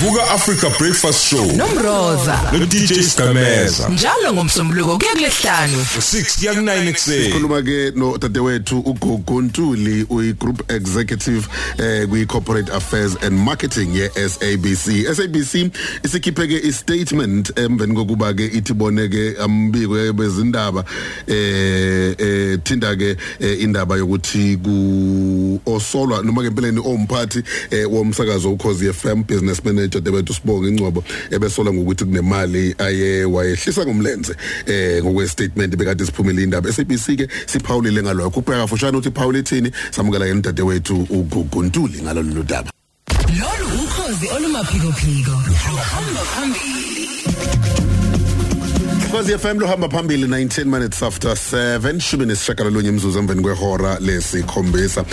Vuka Africa Breakfast Show. Nomroza. No DJ Stameza njalo ngomsombuluko kuya kulesihlanu 6 kuya ku9 ekseni sikhuluma ke no dadewethu uGogo Ntuli uyi group executive eh kwi corporate affairs and marketing ye SABC SABC isikhiphe ke i statement emveni kokuba ke ithi boneke ambiko bezindaba eh eh thinda ke eh, indaba yokuthi ku osolwa noma ke empeleni omphathi eh, womsakazo ukhozi FM business manager debethu sibonga ingcwabo ebesola ngokuthi kunemali aye wayehlisa ngomlenze eh ngokwe statement bekade siphumile indaba. SABC ke siphawulile ngalokho. Ubheka fushane uthi Paul ethini samukela yena dadewethu uGuguntuli ngalolu daba. Lolu ukhozi olumaphiko phiko hamba phambili. Khosi FM lo hamba phambili 19 minutes after 7 shubini sishakala lonye imzuzu emveni kwehora lesikhombisa.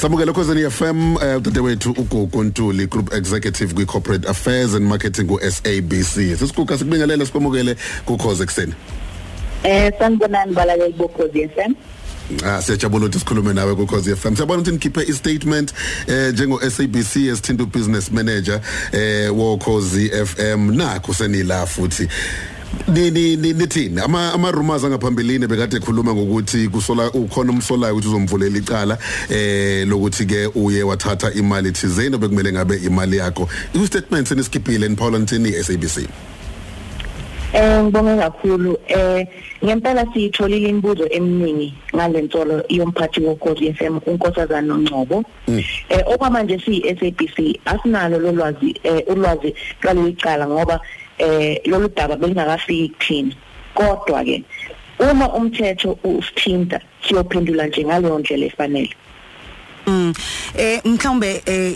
Samukela khosini FM eh, dadewethu uGogo Ntuli group executive kwi corporate affairs and marketing ku SABC sisikuka sikubingelela sikwamukele ku Khosi ekseni Eh sanibonani balaleli bokhozi FM. Ah siyajabula ukuthi sikhulume nawe ku Khosi FM. Siyabona ukuthi nikhiphe i statement eh njengo SABC esithinta business manager eh wo Khosi FM nakho senila futhi. ni ni ni- nithini ama ama rumors angaphambilini bekade ekhuluma ngokuthi kusola ukhona umsolayo ukuthi uzomvulela icala eh lokuthi ke uye wathatha imali thizeni bekumele ngabe imali yakho. I statement senisikhiphile ni Paul Ntini SABC Eh ngibonge kakhulu. Eh ngempela siyitholile imibuzo eminingi ngalentolo yomphathi wokhozi FM unkosazana Nongcobo. Eh okwamanje si SABC asinalo lolwazi eh ulwazi lwalicala ngoba eh lolu daba belingakafiki kuthina. Kodwa ke uma umthetho usithinta siyophendula nje ngaleyo ndlela efanele. Mm eh mhlawumbe eh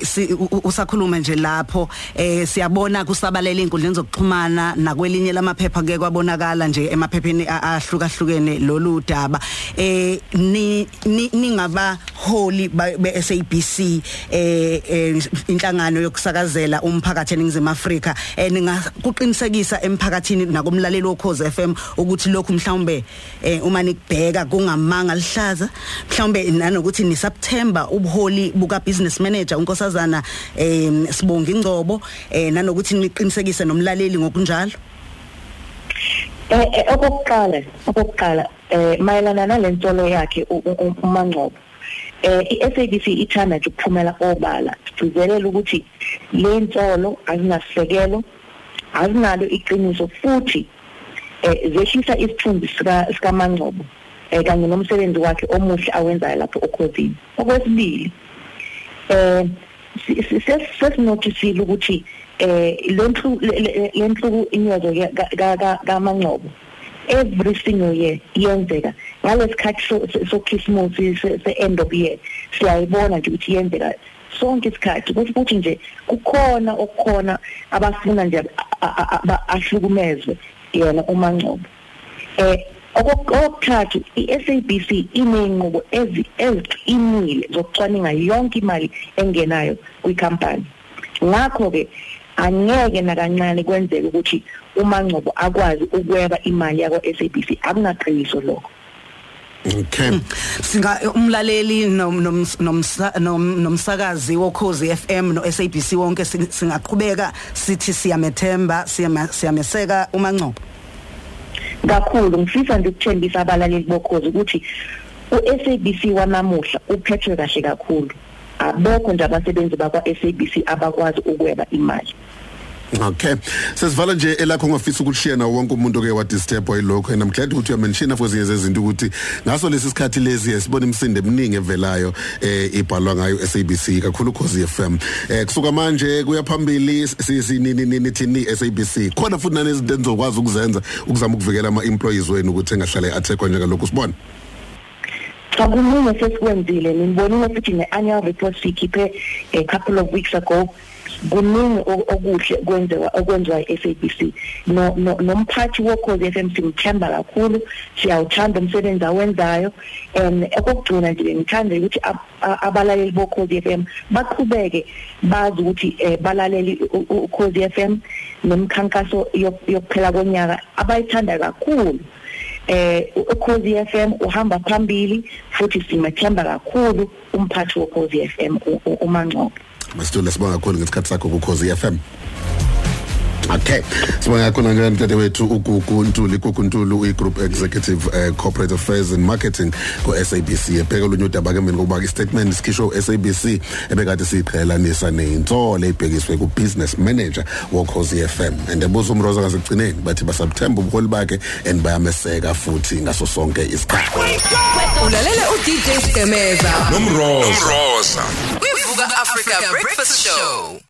usakhuluma nje lapho eh siyabona kusabalela inkundleni zokuxhumana nakwelinye lamaphepha ke kwabonakala nje emaphepheni ahlukahlukene lolu daba eh ni ni- ningaba holi be SABC eh eh, inhlangano yokusakazela umphakathi eningizimu Afrika eh ningakuqinisekisa emphakathini nakumlaleli wokhoze FM ukuthi lokhu mhlawumbe eh uma nikubheka kungamanga lihlaza mhlawumbe nanokuthi ni September ubuholi buka business manager unkosazana eh sibonga ingcobo eh nanokuthi niqinisekise nomlaleli ngokunjalo. Eh okokuqala okokuqala eh mayelana nalentolo yakhe u- u- uMangcobo. Eh iSABC ithanda nje ukuphumela obala. Sizelela ukuthi le ntolo azinasekelo azinalo iqiniso futhi eh zehlisa isithunzi sika sikaMangcobo eh kanye nomsebenzi wakhe omuhle awenzayo lapho okhosini okwesibili eh si- si- ses- sesinotisile ukuthi eh lentlu lentlu inyozo kaMangcobo every single year iyenzeka. Ngalesikhathi so- so- so Christmas se se end of year siyayibona nje ukuthi iyenzeka sonke isikhathi. Kusho ukuthi nje kukhona okukhona abafuna nje ahlukumezwe yena uMangcobo eh okokuthathu iSABC inenqubo ezi eziqinile zokucwaninga yonke imali engenayo kwikhampani. Ngakho ke angeke nakancane kwenzeke ukuthi uMangcobo akwazi ukweba imali yakwa SABC akunaqiniso lokho. Okay. Singa umlaleli nom- noms- nomsa- nom- nomsakazi wokhozi FM no SABC wonke sing- singaqhubeka sithi siyamethemba siyameseka. uMangcobo kakhulu ngifisa nje ukuthembisa abalaleli bokhozi ukuthi uSABC wanamuhla uphethwe kahle kakhulu. Abekho nje abasebenzi bakwa SABC abakwazi ukweba imali. Okay. Sesivala nje elakho ngafisa ukushiya nawo wonke umuntu oke wa disturb yilokho and I'm glad ukuthi uyamention for ezinye zezinto ukuthi ngaso lesi sikhathi lezi sibona imsindo eminingi evelayo eh ibhalwa ngayo SABC kakhulu Khosi FM. Eh kusuka manje kuya phambili sinini nini SABC. Khona futhi nanezinto enizokwazi ukuzenza ukuzama ukuvikela ama employees wenu ukuthi engahlale athekwa njengalokhu sibona. Sakuningi sesikwenzile nimbonile futhi ne-annual report siyikhiphe a couple of weeks ago kuningi o- okuhle kwenziwa okwenziwa i-SABC no no- nomphathi wokhozi FM simthemba kakhulu. Siyawuthanda umsebenzi awenzayo. And okugcina nje ngithanda ukuthi ab- a- abalaleli bokhozi FM baqhubeke bazi ukuthi eh, balaleli u- u- ukhozi FM nemikhankaso yok- yokuphela konyaka abayithanda kakhulu. Eh ukhozi FM uhamba phambili futhi simethemba kakhulu umphathi wokhozi FM u- u- uMangcobo Masitule sibonga kakhulu ngesikhathi sakho ku Khosi FM. Okay. Sibonga khona ke mthetho wethu uGugu Ntuli Gugu Ntuli uyi group executive uh, corporate affairs and marketing ko SABC epheka lunye udaba ke mina kuba istatement sikhishwe SABC ebekade siqhelanisa neintsolo ebhekiswe ku business manager wo Khosi FM and ebuzo umroza ngasekugcineni bathi basabthemba ubuholi bakhe and bayameseka futhi ngaso sonke isikhathi. Ulalela uDJ Skemeza Nomroza. Kwivuka Africa Breakfast Show.